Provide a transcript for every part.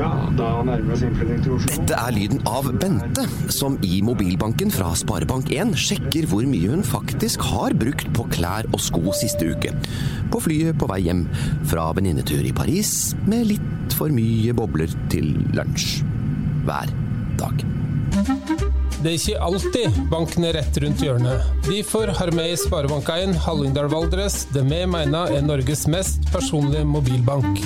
Ja, da nærmer vi oss innflytting til Oslo. Det er lyden av Bente, som i mobilbanken fra Sparebank1 sjekker hvor mye hun faktisk har brukt på klær og sko siste uke. På flyet på vei hjem fra venninnetur i Paris med litt for mye bobler til lunsj. Hver dag. Det er ikke alltid banken er rett rundt hjørnet. Derfor har vi i Sparebank1 Hallingdal Valdres det vi mener er Norges mest personlige mobilbank.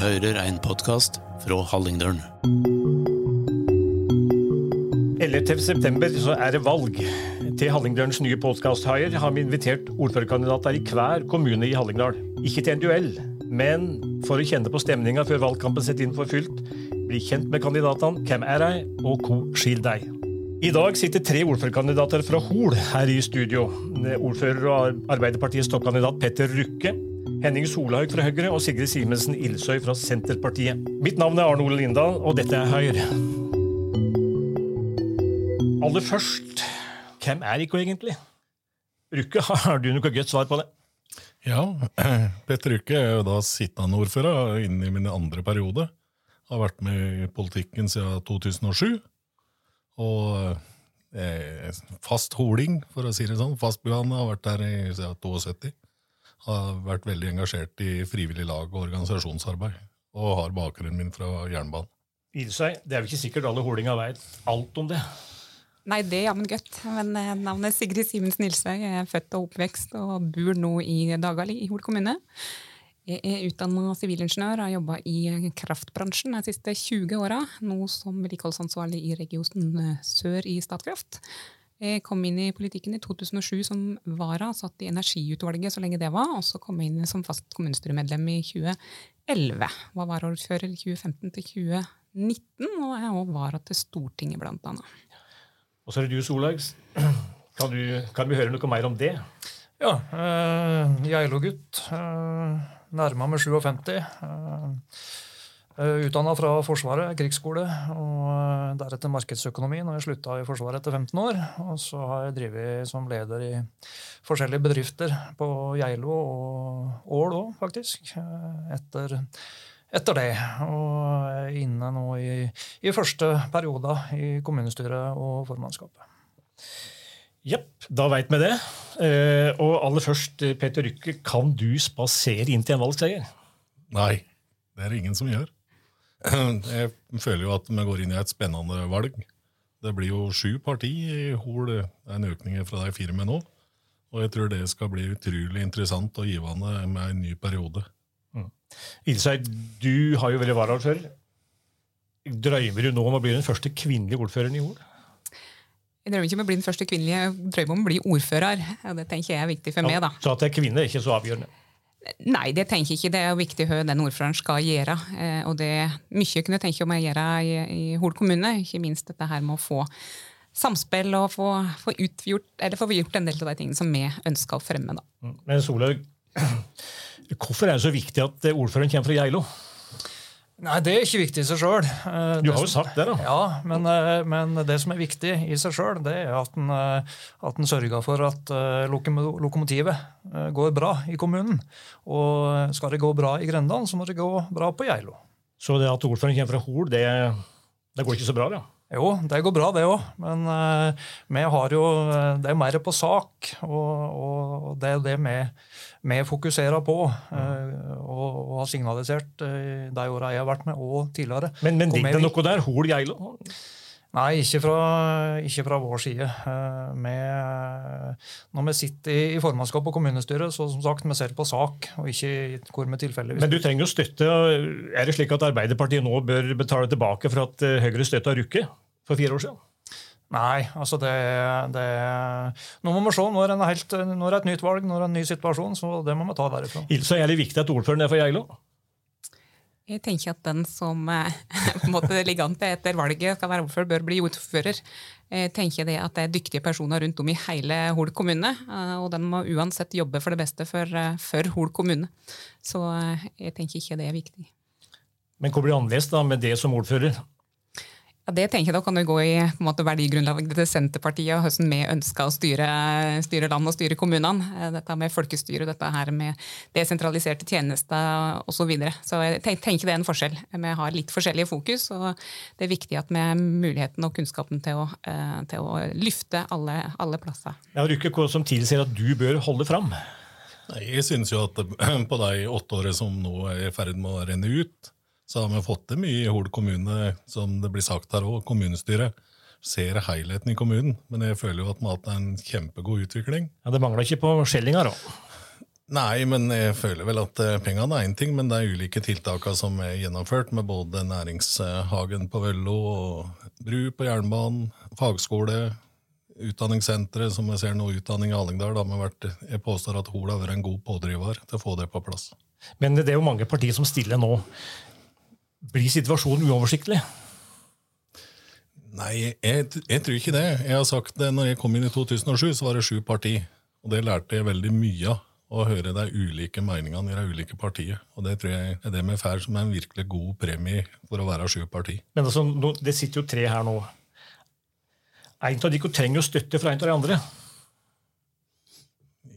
Hører en podkast fra Hallingdølen. 11.9 så er det valg. Til Hallingdølens nye podkasthaier har vi invitert ordførerkandidater i hver kommune i Hallingdal. Ikke til en duell, men for å kjenne på stemninga før valgkampen setter inn for fullt. Bli kjent med kandidatene, hvem er de, og hvor skil deg. I dag sitter tre ordførerkandidater fra Hol her i studio. Ordfører og Arbeiderpartiets toppkandidat Petter Rukke. Henning Solhaug fra Høyre og Sigrid Simensen Ilsøy fra Senterpartiet. Mitt navn er Arne Ole Lindahl, og dette er Høyre. Aller først, hvem er IK egentlig? Rukke, har du noe godt svar på det? Ja, Petter Rukke er jo da sittende ordfører inn i min andre periode. Har vært med i politikken siden 2007. Og eh, fast holing, for å si det sånn. Fastboende. Har vært der siden 72. Har vært veldig engasjert i frivillig lag og organisasjonsarbeid. Og har bakgrunnen min fra jernbanen. Ilsøy, det er jo ikke sikkert alle holinga veit alt om det. Nei, det er jammen godt. Men eh, navnet Sigrid Simensen Nilsøy. Jeg er født og oppvekst og bor nå i Dagali i Hol kommune. Jeg er utdanna sivilingeniør og har jobba i kraftbransjen de siste 20 åra. Nå som vedlikeholdsansvarlig i regionen Sør i Statkraft. Jeg kom inn i politikken i 2007 som vara, satt i energiutvalget så lenge det var, og så kom jeg inn som fast kommunestyremedlem i 2011. Var varaordfører i 2015 til 2019, og jeg òg vara til Stortinget, blant annet. Og så er det du, Solhaug. Kan, kan vi høre noe mer om det? Ja. Eh, Geilo-gutt. Eh, nærma meg 57. Eh, Utdanna fra Forsvaret, krigsskole, og eh, deretter markedsøkonomi når jeg slutta i Forsvaret etter 15 år. Og så har jeg drevet som leder i forskjellige bedrifter på Geilo og Ål òg, faktisk. eh, Etter, etter det. Og er inne nå i, i første periode i kommunestyret og formannskapet. Jepp, da veit vi det. Eh, og aller først, eh, Peter Rykke, kan du spasere inn til en valgseier? Nei, det er det ingen som gjør. Jeg føler jo at vi går inn i et spennende valg. Det blir jo sju parti i Hol. Det er en økning fra de fire med nå. Og jeg tror det skal bli utrolig interessant og givende med en ny periode. Ilseid, du har jo vært varaordfører. Drømmer du nå om å bli den første kvinnelige ordføreren i Hol? Jeg drømmer ikke om å bli den første kvinnelige, jeg drømmer om å bli ordfører. og Det tenker jeg er viktig for meg. da. Så at det er kvinne er ikke så avgjørende. Nei, det tenker jeg ikke. Det er jo viktig hva den ordføreren skal gjøre. Eh, Og det er mye jeg kunne tenke meg å gjøre i, i Hol kommune. Ikke minst dette her med å få samspill og få, få, utgjort, få gjort en del av de tingene som vi ønsker å fremme. da. Men Solhaug, hvorfor er det så viktig at ordføreren kommer fra Geilo? Nei, det er ikke viktig i seg sjøl. Du har jo sagt det, da. Ja, men, eh, men det som er viktig i seg sjøl, det er at en, eh, at en sørger for at eh, lokomotivet eh, går bra i kommunen. Og skal det gå bra i Grendalen, så må det gå bra på Geilo. Så det at ordføreren kommer fra Hol, det, det går ikke så bra, da? Jo, det går bra, det òg. Men uh, vi har jo eh, Det er mer på sak, og, og det er det vi, vi fokuserer på. uh, og, og har signalisert uh, de åra jeg har vært med, og tidligere. Men, men ligger det noe der? Hol, Geilo? Nei, ikke fra, ikke fra vår side. Med, når vi sitter i, formannskap og kommunestyret, så som sagt, vi ser på sak, og ikke hvor vi tilfeldigvis Men du trenger jo støtte. Er det slik at Arbeiderpartiet nå bør betale tilbake for at Høyre støtta Rukke for fire år siden? Nei, altså det, det Nå må vi se. Nå er, det en helt, nå er det et nytt valg, nå er det en ny situasjon, så det må vi ta derifra. Ilse, er det viktig at ordføreren er fra Geilo? Jeg tenker at den som eh, på en måte ligger an til etter valget skal være ordfører, bør bli ordfører. Jeg tenker det at det er dyktige personer rundt om i hele Hol kommune, eh, og den må uansett jobbe for det beste for, eh, for Hol kommune. Så jeg tenker ikke det er viktig. Men hvor blir det annerledes da med det som ordfører? Ja, det tenker jeg Da kan det gå i på en måte, verdigrunnlaget til Senterpartiet og hvordan vi ønsker å styre, styre land og styre kommunene. Eh, dette med folkestyre, dette her med desentraliserte tjenester osv. Så, videre. så jeg tenker det er en forskjell. Vi har litt forskjellige fokus, og det er viktig at vi har muligheten og kunnskapen til å, eh, til å lyfte alle, alle plasser. Ja, Rykke, hva som tilsier at du bør holde fram? Jeg synes jo at på de åtte årene som nå er i ferd med å renne ut, så har vi fått til mye i Hol kommune, som det blir sagt her òg. Kommunestyret ser helheten i kommunen, men jeg føler jo at vi har hatt en kjempegod utvikling. Ja, Det mangler ikke på skjellinga, da? Nei, men jeg føler vel at eh, pengene er én ting, men det er ulike tiltakene som er gjennomført, med både næringshagen på Vøllo og bru på jernbanen, fagskole, utdanningssenteret, som jeg ser nå, utdanning i Hallingdal. Da, vært, jeg påstår at Hol har vært en god pådriver til å få det på plass. Men det er jo mange partier som stiller nå. Blir situasjonen uoversiktlig? Nei, jeg, jeg, tror ikke det. Jeg har sagt det, når jeg kom inn i 2007, så var det sju parti. Og det lærte jeg veldig mye av. Å høre de ulike meningene i de ulike partiene. Og det tror jeg er det vi får som er en virkelig god premie for å være sju parti. Men altså, det sitter jo tre her nå. En av de trenger jo støtte fra en av de andre.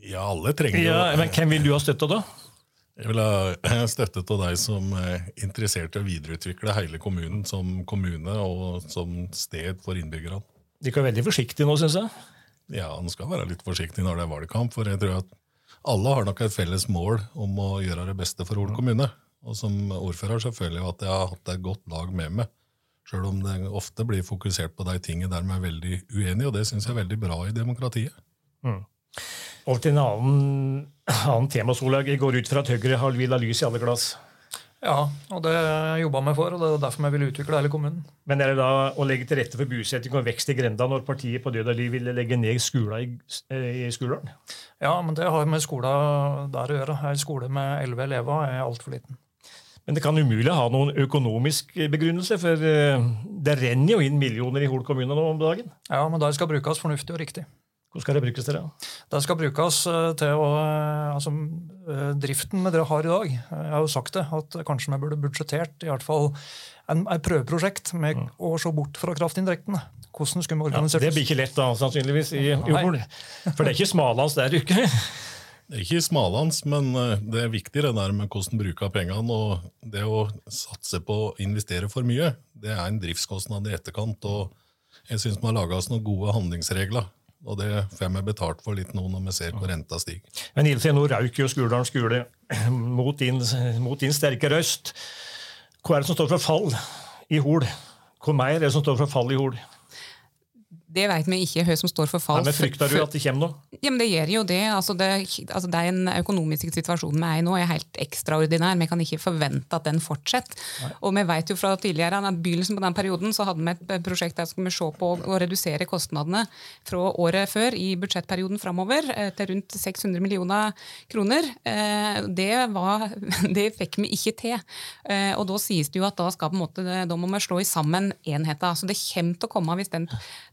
Ja, alle trenger ja, Men hvem vil du ha støtte da? Jeg vil ha støtte til deg som er interessert i å videreutvikle hele kommunen som kommune og som sted for innbyggerne. De kan være veldig forsiktige nå, syns jeg. Ja, en skal være litt forsiktig når det er valgkamp. For jeg tror at alle har nok et felles mål om å gjøre det beste for Hol kommune. Og som ordfører så føler jeg at jeg har hatt et godt lag med meg. Sjøl om det ofte blir fokusert på de tingene der vi er veldig uenige, og det syns jeg er veldig bra i demokratiet. Mm. Over til en annen, annen tema, Solhaug. Jeg går ut fra at Høyre har vil lys i alle glass. Ja, og det jobba vi for, og det er derfor vi vil utvikle hele kommunen. Men er det da å legge til rette for bosetting og vekst i grenda når partiet på død og liv vil legge ned skolen i, i Skuldalen? Ja, men det har med skolen der å gjøre. En skole med elleve elever er altfor liten. Men det kan umulig ha noen økonomisk begrunnelse, for eh, det renner jo inn millioner i Hol kommune nå om dagen? Ja, men de skal brukes fornuftig og riktig. Hvor skal det brukes til? Det Det skal brukes eh, til å, eh, altså, eh, driften med det har i dag. Jeg har jo sagt det, at kanskje vi burde budsjettert i hvert fall en, et prøveprosjekt med mm. å se bort fra kraftinntektene. Hvordan skulle vi organisert ja, Det blir ikke lett da, sannsynligvis, i jord. For det er ikke smalhans der ute. Det er ikke smalhans, men det er viktig det der med hvordan bruke pengene. og Det å satse på å investere for mye, det er en driftskostnad i etterkant. og Jeg syns vi har laga oss noen gode handlingsregler og det får vi betalt for litt nå når vi ser hvor renta stiger. Men Ilse, nå røyk jo Skurdalen skule mot din, mot din sterke røst. Hva er det som står for fall i Hol? Hvor mer er det som står for fall i Hol? Det vet vi ikke hva som står for fall. Men Frykter du at det kommer noe? Ja, men Det gjør jo det. Altså det, altså det er en økonomisk situasjon vi er i nå er helt ekstraordinær. Vi kan ikke forvente at den fortsetter. Nei. Og vi vet jo fra tidligere, at begynnelsen på den perioden så hadde vi et prosjekt der skulle vi se på å redusere kostnadene fra året før i budsjettperioden framover eh, til rundt 600 millioner kroner. Eh, det, var, det fikk vi ikke til. Eh, og da sies det jo at da, skal måte, da må vi slå i sammen enheter. Så det kommer til å komme hvis den,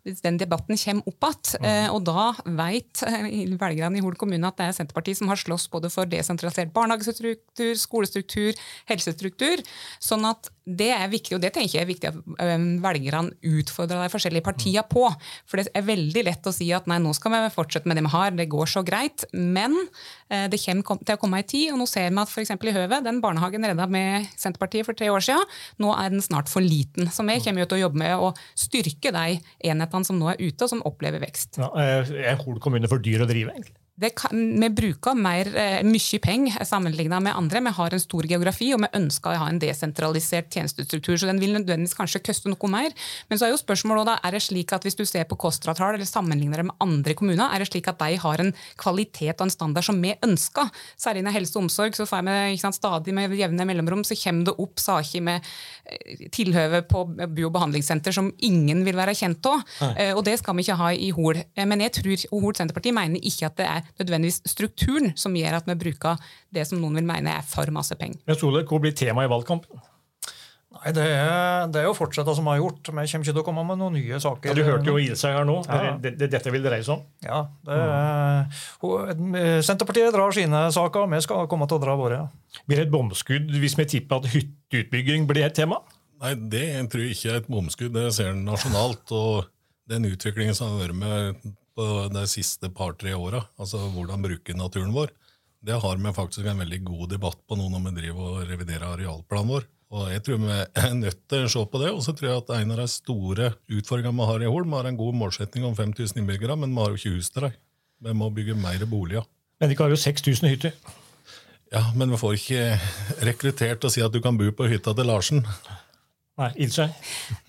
hvis den den debatten kommer opp igjen. Eh, og da vet eh, velgerne i Hol kommune at det er Senterpartiet som har slåss både for desentralisert barnehagestruktur, skolestruktur, helsestruktur. sånn at det er viktig, og det tenker jeg er viktig at eh, velgerne utfordrer de forskjellige partiene på. For det er veldig lett å si at nei, nå skal vi fortsette med det vi har, det går så greit. Men det kommer til å komme ei tid, og nå ser vi at f.eks. i Høve, den barnehagen redda med Senterpartiet for tre år siden, nå er den snart for liten. Så vi kommer jo til å jobbe med å styrke de enhetene som nå er ute, og som opplever vekst. Ja, er Hol kommune for dyr å drive? egentlig? Kan, vi bruker mer, eh, mye penger sammenlignet med andre. Vi har en stor geografi, og vi ønsker å ha en desentralisert tjenestestruktur. Så den vil nødvendigvis kanskje koste noe mer. Men så er jo spørsmålet da, er det slik at hvis du ser på KOSTRA-tall eller sammenligner det med andre kommuner, er det slik at de har en kvalitet og en standard som vi ønsker? Særlig innen helse og omsorg så får vi sant, stadig med jevne mellomrom så kommer det opp saker med eh, tilhøve på bo- og behandlingssenter som ingen vil være kjent av. Eh, og det skal vi ikke ha i Hol. Men jeg tror Hol Senterparti mener ikke at det er nødvendigvis strukturen som gjør at vi bruker det som noen vil mene er for masse penger. Men Sole, Hvor blir temaet i valgkampen? Nei, det er, det er jo fortsette som har gjort. Vi kommer ikke til å komme med noen nye saker. Ja, du hørte jo Ilse her nå. Ja. Det, det, dette vil dreie seg om. Ja, det er, Senterpartiet drar sine saker, og vi skal komme til å dra våre. Blir det et bomskudd hvis vi tipper at hytteutbygging blir et tema? Nei, det tror jeg ikke er et bomskudd. Det ser en nasjonalt. Og den utviklingen som har vært med på de siste par-tre åra, altså hvordan bruke naturen vår, det har vi faktisk en veldig god debatt på nå når vi driver og reviderer arealplanen vår. Og jeg tror vi er nødt til å se på det. Og så tror jeg at en av de store utfordringene vi har i Holm, vi har en god målsetting om 5000 innbyggere, men vi har jo ikke hus til dem. Vi må bygge mer boliger. Men dere har jo 6000 hytter. Ja, men vi får ikke rekruttert og si at du kan bo på hytta til Larsen. Nei?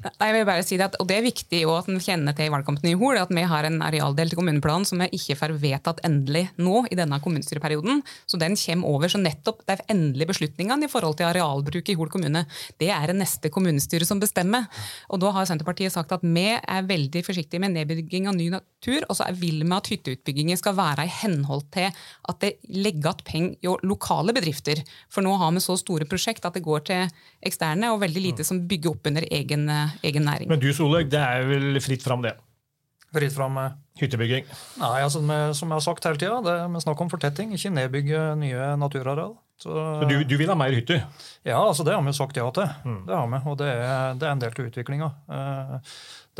Nei, jeg vil bare si at, og det er viktig at en kjenner til i valgkampen i Hol, at vi har en arealdel til kommuneplanen som vi ikke får vedtatt endelig nå i denne kommunestyreperioden. Så den kommer over. Så nettopp de endelige beslutningene i forhold til arealbruk i Hol kommune, det er det neste kommunestyre som bestemmer. Og da har Senterpartiet sagt at vi er veldig forsiktige med nedbygging av ny natur, og så vil vi at hytteutbygginger skal være i henhold til at det legger igjen penger jo lokale bedrifter. For nå har vi så store prosjekt at det går til eksterne, og veldig lite som bygger opp under egen, egen næring. Men du Solveig, det er vel fritt fram, det? Fritt fram med Hyttebygging? Nei, altså, med, som jeg har sagt hele tida, det er med snakk om fortetting, ikke nedbygge nye naturareal. Så, Så du, du vil ha mer hytter? Ja, altså det har vi sagt ja til. Det har vi, Og det er, det er en del til utviklinga.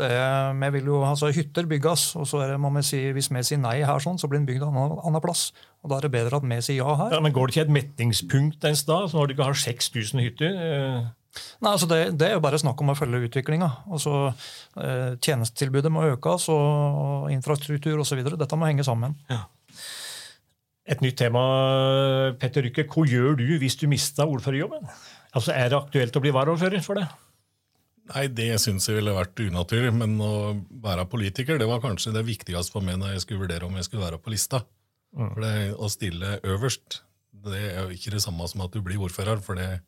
Det er, vi vil jo, altså Hytter bygges, og så er det, må vi si, hvis vi sier nei her, sånn, så blir den bygd en annen, annen plass. Og Da er det bedre at vi sier ja her. Ja, men Går det ikke et metningspunkt en sted, så når du ikke har 6000 hytter? Eh, Nei, altså det, det er jo bare snakk om å følge utviklinga. Altså, eh, tjenestetilbudet må økes, og infrastruktur osv. Dette må henge sammen. Et nytt tema, Petter Rykke. Hva gjør du hvis du mister ordførerjobben? Altså, Er det aktuelt å bli varaordfører for det? Nei, det syns jeg ville vært unaturlig, men å være politiker det var kanskje det viktigste for meg når jeg skulle vurdere om jeg skulle være på lista. For det, Å stille øverst det er jo ikke det samme som at du blir ordfører. for det,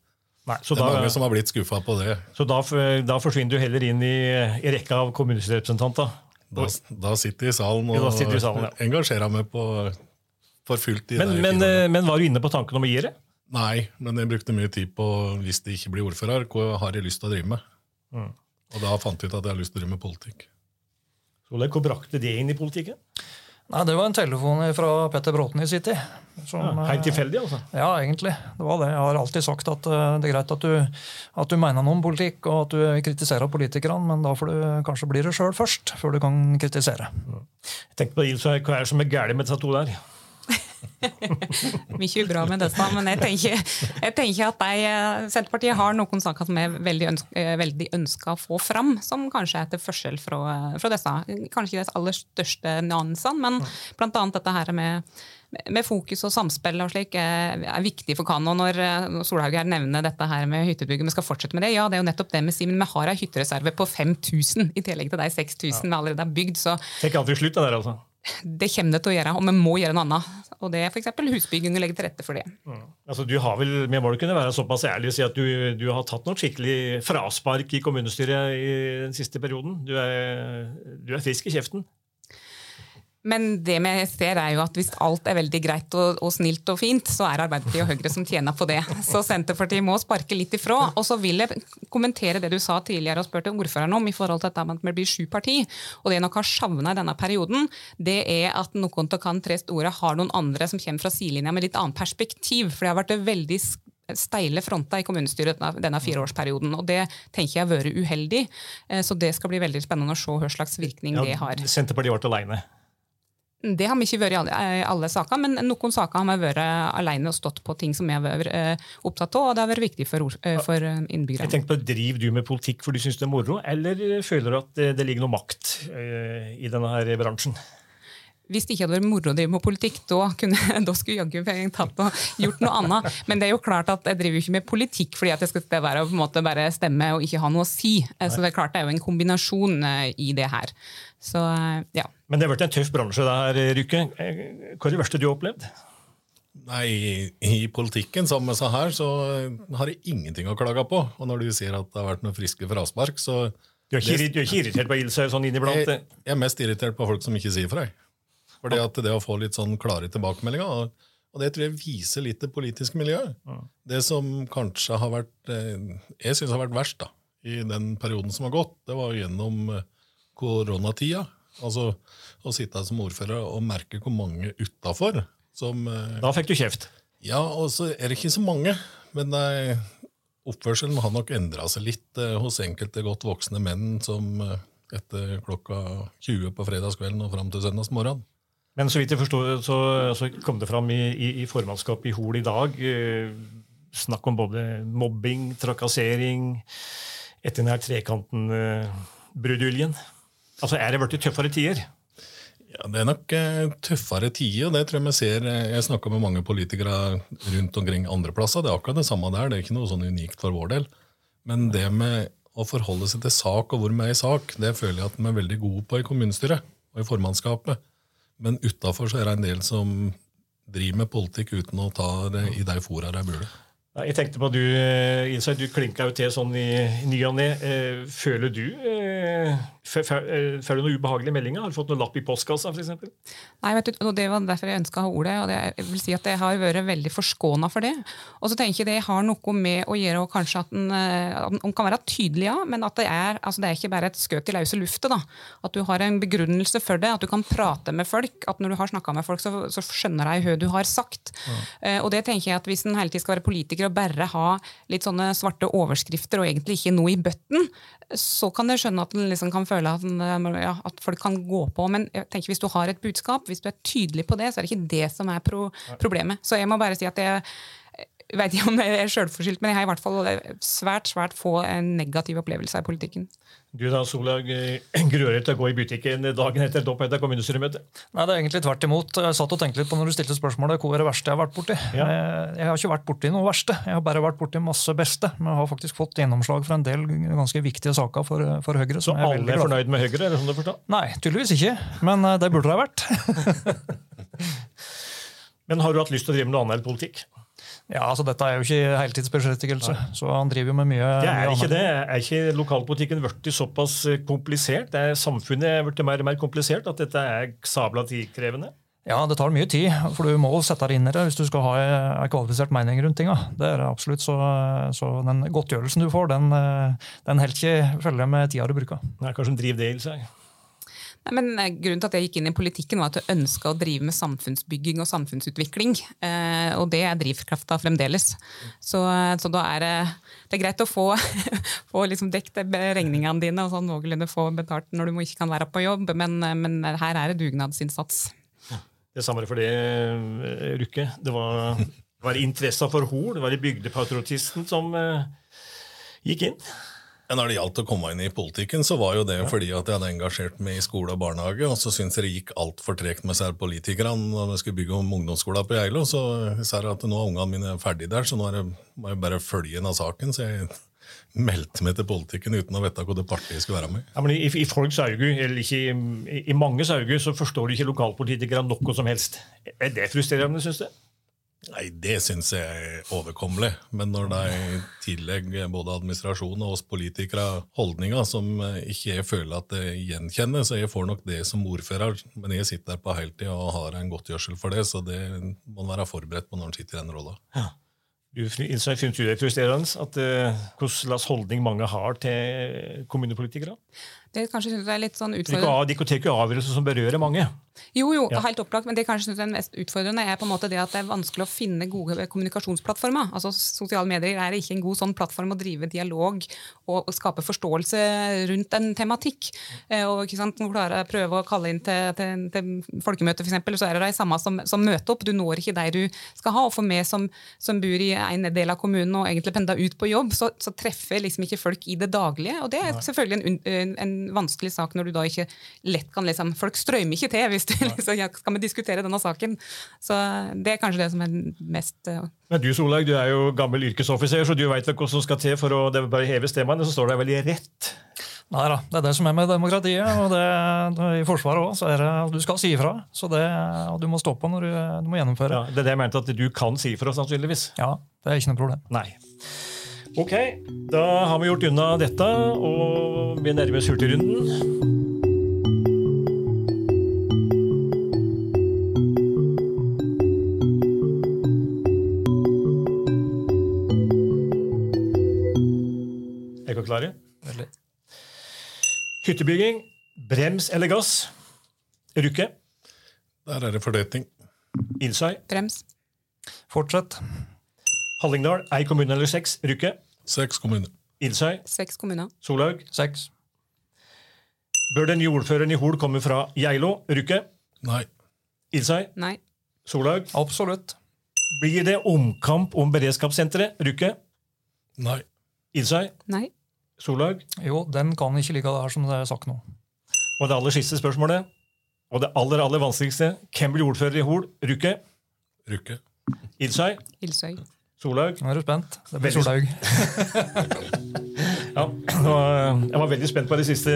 Nei, så det er da, mange som har blitt skuffa på det. så da, da forsvinner du heller inn i, i rekka av kommunestyrerepresentanter? Da, da sitter jeg i salen og Ja, i salen, ja. engasjerer meg på, for fullt i Men, de men, men var du inne på tanken om å gi det? Nei, men jeg brukte mye tid på hvis det ikke blir ordfører, hva har jeg lyst til å drive med? Mm. Og da fant jeg ut at jeg har lyst til å drive med politikk. Så Hvor brakte det inn i politikken? Nei, Det var en telefon fra Petter Bråten i City. som, Ja, eh, Helt tilfeldig, altså? Ja, egentlig. Det var det. Jeg har alltid sagt at eh, det er greit at du, at du mener noe om politikk, og at du kritiserer politikerne, men da får du kanskje bli det sjøl først, før du kan kritisere. Jeg tenkte på Ilse, Hva er det som er galt med disse to der? Mye bra med dette, men jeg tenker, jeg tenker at de, eh, Senterpartiet har noen saker som er veldig, eh, veldig ønska å få fram, som kanskje er til forskjell fra, eh, fra disse. Kanskje ikke de aller største nyansene, men annet dette her med med fokus og samspill og slik er, er viktig for Kano. Når Solhaug her nevner dette her med hyttebygget, vi skal fortsette med det. Ja, det er jo nettopp det vi sier, men vi har ei hyttereserve på 5000 i tillegg til de 6000 vi allerede har bygd. Så tenk aldri slutt, det der, altså. Det kommer det til å gjøre, og vi må gjøre noe annet. Og det er f.eks. husbygging å legge til rette for det. Altså, du har vel, Vi må kunne være såpass ærlig og si at du, du har tatt noe skikkelig fraspark i kommunestyret i den siste perioden. Du er, du er frisk i kjeften. Men det vi ser er jo at hvis alt er veldig greit og, og snilt og fint, så er Arbeiderpartiet og Høyre som tjener på det. Så Senterpartiet må sparke litt ifra. Og så vil jeg kommentere det du sa tidligere og spurte ordføreren om i forhold til dette med at vi blir sju parti. Og det jeg nok har savna i denne perioden, det er at noen av kan tre store har noen andre som kommer fra sidelinja med litt annet perspektiv. For det har vært veldig steile fronter i kommunestyret denne, fireårsperioden. Og det tenker jeg har vært uheldig. Eh, Så det skal bli veldig spennende å se hva slags virkning det har. Senterpartiet ble alene. Det har vi ikke vært i alle, alle saker, men noen saker har vi vært alene og stått på ting som vi har vært eh, opptatt av, og det har vært viktig for, eh, for eh, Jeg innbyggerne. på, Driver du med politikk for du syns det er moro, eller føler du at det, ligger noe makt eh, i denne her bransjen? Hvis det ikke hadde vært moro å drive med politikk, da, kunne, da skulle jaggu jeg tatt og gjort noe annet. Men det er jo klart at jeg driver jo ikke med politikk fordi at jeg skal være, på en måte bare stemme og ikke ha noe å si. Eh, Så det er klart det er jo en kombinasjon eh, i det her. Så eh, ja. Men det har vært en tøff bransje, det her, Rykke. Hva er det verste du har opplevd? Nei, i, politikken som jeg sa her, så har jeg ingenting å klage på. Og når du sier at det har vært noen friske fraspark, så Du er ikke, du er ikke irritert på Ilse sånn inniblant? jeg, jeg er mest irritert på folk som ikke sier fra. Fordi at det å få litt sånn klare tilbakemeldinger, og, og det tror jeg viser litt det politiske miljøet. Det som kanskje har vært eh, Jeg syns har vært verst da, i den perioden som har gått, det var gjennom eh, koronatida. Altså å sitte som ordfører og merke hvor mange utafor som eh, Da fikk du kjeft. Ja, og så er det ikke så mange. Men nei, oppførselen har nok endra seg litt hos enkelte godt voksne menn som etter klokka 20 på fredagskvelden og fram til søndagsmorgen. Men så vidt jeg forstår, så, så kom det fram i, i, i formannskapet i Hol i dag eh, snakk om både mobbing, trakassering, etter den her trekanten-bruduljen. altså, er det blitt tøffere tider? Ja, Det er nok eh, tøffere tider, og det tror jeg vi ser. eh, Jeg snakka med mange politikere rundt omkring andre plasser. Det er akkurat det samme der. Det er ikke noe sånn unikt for vår del. Men det med å forholde seg til sak og hvor vi er i sak, det føler jeg at vi er veldig gode på i kommunestyret og i formannskapet. Men utafor er det en del som driver med politikk uten å ta det i de fora de burde. Ja, Jeg tenkte på at du, Insight, du klinka jo til sånn i ny og ne. Eh, Føler du eh, fø- fø- eh, Føler du noen ubehagelige meldinger? Har du fått noen lapp i postkassa, f.eks.? Nei, vet du, og Det var derfor jeg ønska å ha ordet. og det, jeg vil si at Jeg har vært veldig forskåna for det. Og så tenker jeg det har noe med å gjøre og kanskje at den, eh, at den kan være tydelig, ja, men at det er, altså det er ikke bare et skøt i løse lufta. At du har en begrunnelse for det, at du kan prate med folk. At når du har snakka med folk, så, så skjønner de hva du har sagt. Eh, og det tenker jeg at Hvis en hele tiden skal være politiker og bare ha litt sånne svarte overskrifter og egentlig ikke noe i bøtten, så kan jeg skjønne at en liksom kan føle at, eh, ja, at folk kan gå på. Men jeg tenker hvis du har et budskap, hvis du er tydelig på det, så er det ikke det som er pro problemet. Så jeg må bare si at jeg jeg vet ikke om jeg er sjølforskyldt, men jeg har i hvert fall svært svært få negative opplevelser i politikken. Du da, Solag, eh, gruer deg til å gå i butikken dagen etter et oppheta kommunestyremøte? Nei, det er egentlig tvert imot. Jeg satt og tenkte litt på når du stilte spørsmålet hva er det verste jeg har vært borti. Ja. Jeg, har ikke vært borti noe verste, jeg har bare vært borti masse beste. Men jeg har faktisk fått gjennomslag for en del ganske viktige saker for, for Høyre. Så som er alle er fornøyd med Høyre? er det sånn du forstår? Nei, tydeligvis ikke. Men eh, det burde det ha vært. Men har du hatt lyst til å drive med noe annet enn politikk? Ja, altså Dette er jo ikke heltidsberettigelse, så han driver jo med mye, Det er mye ikke det. Er ikke lokalpolitikken blitt såpass komplisert? komplisert? Er samfunnet blitt mer og mer komplisert at dette er sabla tidkrevende? Ja, det tar mye tid, for du må sette deg inn i det hvis du skal ha en kvalifisert mening rundt tinga. Det er det absolutt, så, så den godtgjørelsen du får, den, eh, den helt ikke følge med tida du bruker. Det er kanskje en driv det i seg. Men eh, Grunnen til at jeg gikk inn i politikken, var at jeg ønska å drive med samfunnsbygging og samfunnsutvikling. Eh, og det er drivkrafta fremdeles. Så, eh, så da er det, det er greit å få, få liksom dekt regningene dine og sånn noenlunde få betalt når du ikke kan være på jobb, men, men her er det dugnadsinnsats. Det samme for det, Rukke. Det var, det var interessa for Hol, det var i bygdepatriotisten som gikk inn. Når det gjaldt å komme inn i politikken, så var jo det fordi at jeg hadde engasjert meg i skole og barnehage, og så syntes jeg det gikk altfor tregt med seg politikerne når vi skulle bygge om ungdomsskolen på Geilo. Så sa jeg at nå er ungene mine ferdige der, så nå er det, må jeg bare følge inn av saken. Så jeg meldte meg til politikken uten å vite hva det partiet skulle være med. Ja, men i, I folks auge, eller ikke i, i manges auge, så forstår ikke lokalpolitikere noe som helst. Er det frustrerende, syns du? Nei, det syns jeg er overkommelig. Men når de tillegg både administrasjonen og oss politikere holdninger som ikke jeg føler at jeg gjenkjenner, så jeg får nok det som ordfører. Men jeg sitter der på heltid og har en godtgjørelse for det, så det må man være forberedt på når man sitter i den rolla. Syns du det er frustrerende at uh, hvordan holdning mange har til kommunepolitikere? Det kanskje synes jeg er litt sånn utfordrende. de tar ikke avgjørelser som berører mange. Jo, jo, Ja. helt opplagt, men det kanskje synes jeg er mest utfordrende er på en måte det at det er vanskelig å finne gode kommunikasjonsplattformer. Altså, Sosiale medier er ikke en god sånn plattform å drive dialog og, skape forståelse rundt en tematikk. Eh, og ikke sant, Når du klarer å prøve å kalle inn til, til, til folkemøte, eksempel, så er det de samme som, som møter opp. Du når ikke de du skal ha. Og for meg som, som bor i en del av kommunen og egentlig pendler ut på jobb, så, så treffer liksom ikke folk i det daglige. Og det er selvfølgelig en, en, en vanskelig sak når du da ikke lett kan liksom Folk strømmer ikke til hvis du liksom ja, skal vi diskutere denne saken. Så det er kanskje det som er mest uh... Men du Solveig, du er jo gammel yrkesoffiser, så du veit hva som skal til for å det bare heve stemmen. Så står det veldig rett. Nei da, det er det som er med demokratiet. og det, det, I Forsvaret òg, så er det du skal si ifra. Så det, og du må stå på når du, du må gjennomføre. Ja, det er det jeg mente at du kan si ifra, sannsynligvis. Ja, det er ikke noe problem. Nei. Ok, da har vi gjort unna dette, og vi nærmer oss Hurtigrunden. Klare? Veldig. Hyttebygging. Brems eller gass? Rukke. Der er det fordøyting. Ilsøy. brems. Fortsett. Hallingdal. Ei kommune eller seks? Rykke. Seks kommuner. Ilsøy, Seks kommuner. Solhaug. Seks. Bør den nye ordføreren i Hol komme fra Geilo, Rykke? Nei. Ilsøy, Nei. Solhaug. Absolutt. Blir det omkamp om beredskapssenteret, Rykke? Nei. Ilsøy, Nei. Solhaug. Jo, den kan ikke ligge der som det er sagt nå. Og det aller siste spørsmålet, og det aller aller vanskeligste. Hvem blir ordfører i Hol, Rykke? Rykke. Ilsøy, Ilsøy. Solhaug. Nå er du spent. Det blir Solhaug. Ja, jeg var veldig spent på det siste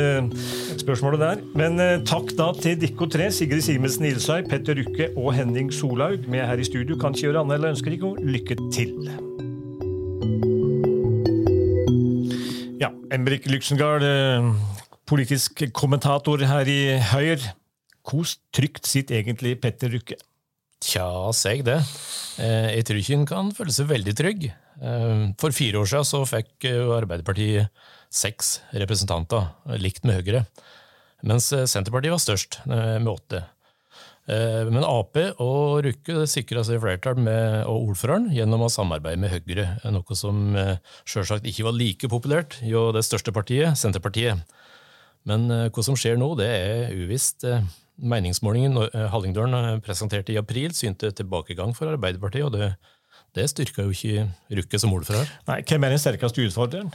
spørsmålet der. Men eh, takk da til dere tre, Sigrid Simensen Ilsøy, Petter Rukke og Henning Solhaug. Er her i studio, kan ikke gjøre annet enn å ønske dere lykke til. Ja, Embrik Luxengard, eh, politisk kommentator her i Høyre. Kos trygt sitter egentlig Petter Rukke? Tja, seg det. Eh, Jeg tror ikke en kan føle seg veldig trygg. Eh, For fire år siden så fikk eh, Arbeiderpartiet seks representanter, likt med Høyre. Mens Senterpartiet var størst, med åtte. Men Ap og Rukke sikra seg flertall med, og ordføreren gjennom å samarbeide med Høyre, noe som sjølsagt ikke var like populært jo det største partiet, Senterpartiet. Men hva som skjer nå, det er uvisst. Meningsmålingen eh, Hallingdølen eh, presenterte i april synte tilbakegang for Arbeiderpartiet, og det, det styrka jo ikke Rukke som ordfører. Nei, Hvem er den sterkeste utfordreren?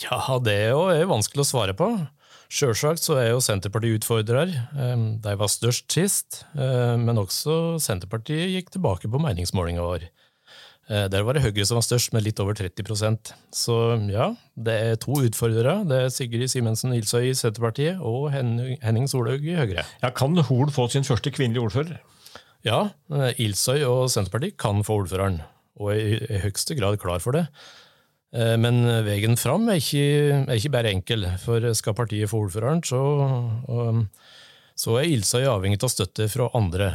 Ja, det er jo vanskelig å svare på. Sjølsagt så er jo Senterpartiet utfordrer. Eh, De var størst sist, eh, men også Senterpartiet gikk tilbake på meningsmålinga vår. Eh, Der var det Høyre som var størst, med litt over 30% Så ja, det er to utfordrere. Det er Sigrid Simensen Ilsøy i Senterpartiet og Henning Solhaug i Høyre. Ja, Kan Hol få sin første kvinnelige ordfører? Ja, eh, Ilsøy og Senterpartiet kan få ordføreren, og er i i høyeste grad klar for det. Eh, Men veien fram er ikke, er ikke bare enkel, for skal partiet få ordføreren, så, så er Ilsøy avhengig av støtte fra andre.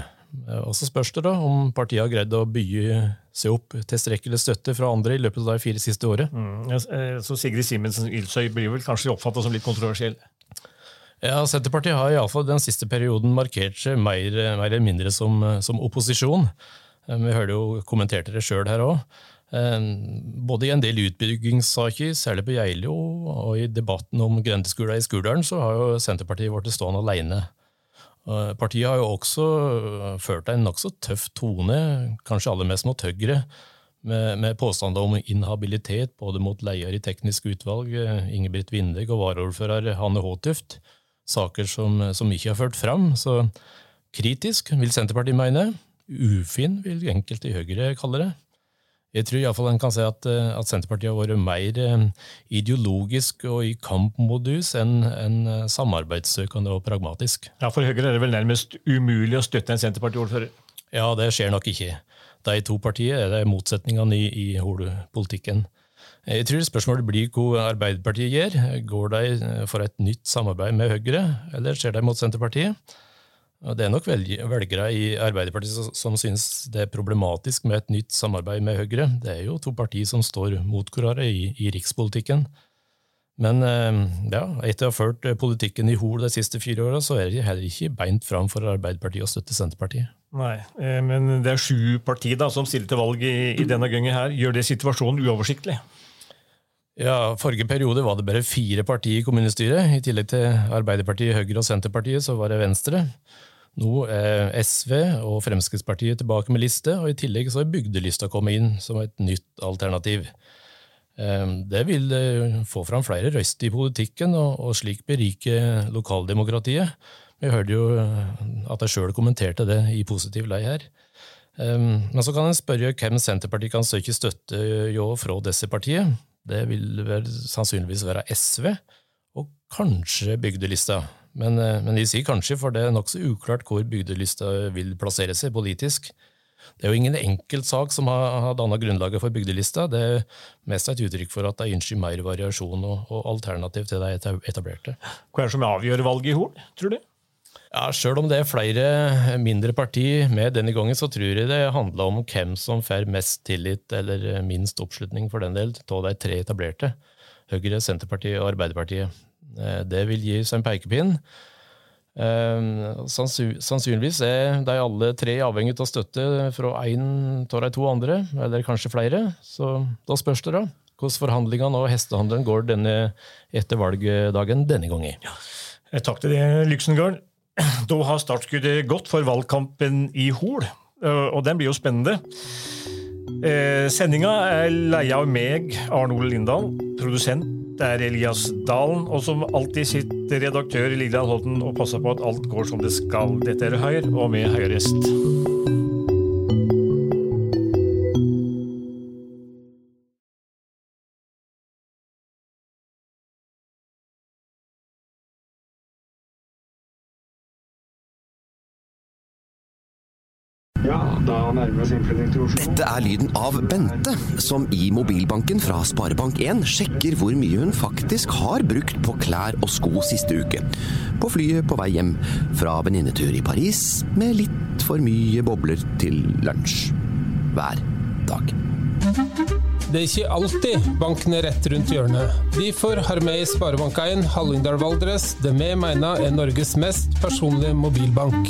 Eh, Og så spørs det da om partiet har greid å bygge seg opp tilstrekkelig støtte fra andre i løpet av de fire siste året. Mm, eh, Så Sigrid Simensen Ilsøy blir vel kanskje oppfattet som litt kontroversiell? Ja, Senterpartiet har iallfall den siste perioden markert seg mer, mer eller mindre som, som opposisjon. Eh, Vi hørte jo kommenterte det sjøl her òg. Både i en del utbyggingssaker, særlig på Geilo, og i debatten om grendeskolen i Skurdalen, så har jo Senterpartiet blitt stående alene. Eh, Partiet har jo også eh, ført en nokså tøff tone, kanskje aller mest mot Høyre, med, med påstander om inhabilitet både mot leder i teknisk utvalg, eh, Ingebrigt Vindeg, og varaordfører Hanne Håtuft. Saker som, som ikke har ført fram. Så kritisk vil Senterpartiet mene. Ufin vil enkelte i Høyre kalle det. Jeg tror iallfall en kan si at, eh, at Senterpartiet har vært mer eh, ideologisk og i kampmodus enn enn, eh, samarbeidssøkende og pragmatisk. Ja, For Høyre er det vel nærmest umulig å støtte en Senterparti-ordfører? Ja, det skjer nok ikke. De to partiene er det motsetningene i, i Hole-politikken. Jeg tror spørsmålet blir hva Arbeiderpartiet gjør. Går de for et nytt samarbeid med Høyre, eller ser de mot Senterpartiet? Det er nok velgere i Arbeiderpartiet som- synes det er problematisk med et nytt samarbeid med Høyre. Det er jo to partier som står mot hverandre i, i rikspolitikken. Men eh, ja, etter å ha ført politikken i Hol de siste fire åra, så er det heller ikke beint fram for Arbeiderpartiet å støtte Senterpartiet. Nei, eh, men det er sju partier da, som stiller til valg i, i denne gangen her. Gjør det situasjonen uoversiktlig? Ja, Forrige periode var det bare fire partier i kommunestyret. I tillegg til Arbeiderpartiet, Høyre og Senterpartiet, så var det Venstre. Nå er SV og Fremskrittspartiet tilbake med liste, og i tillegg så er bygdelista kommet inn som et nytt alternativ. Eh, Det vil eh, få fram flere røster i politikken, og, slik berike lokaldemokratiet. Vi hørte jo eh, at jeg sjøl kommenterte det i positiv lei her. Eh, Men så kan en spørre hvem Senterpartiet kan søke støtte jo fra disse partiene. Det vil sannsynligvis være SV, og kanskje bygdelista. Men, eh, men de sier kanskje, for det er nokså uklart hvor bygdelista vil plassere seg politisk. Det er jo ingen enkeltsak som har, har dannet grunnlaget for bygdelista. Det er mest et uttrykk for at de ønsker mer variasjon og, og alternativ til de etablerte. Hva er det som avgjør valget i Horn, tror du? Ja, Sjøl om det er flere mindre parti med denne gangen, så tror jeg det handler om hvem som får mest tillit eller minst oppslutning for den del av de tre etablerte. Høyre, Senterpartiet og Arbeiderpartiet. Eh, Det vil gi seg en pekepinn. Eh, Sannsynligvis er de alle tre avhengig av støtte fra én av de to andre, eller kanskje flere. Så da spørs det, da. hvordan forhandlingene og hestehandelen går denne etter valgdagen denne gangen. Ja. Takk til det, Lyksengård. Da har startskuddet gått for valgkampen i Hol, eh, og den blir jo spennende. Eh, Sendinga er leia av meg, Arne Ole Lindahl. Produsent er Elias Dalen. Og som alltid sitter redaktør Lillian Holden og passer på at alt går som det skal. Dette er Høyre, og med høyregjest. Dette er lyden av Bente, som i mobilbanken fra Sparebank1 sjekker hvor mye hun faktisk har brukt på klær og sko siste uke. På flyet på vei hjem fra venninnetur i Paris med litt for mye bobler til lunsj. Hver dag. Det er ikke alltid banken er rett rundt hjørnet. Derfor har vi i Sparebank1 Hallingdal Valdres det vi mener er Norges mest personlige mobilbank.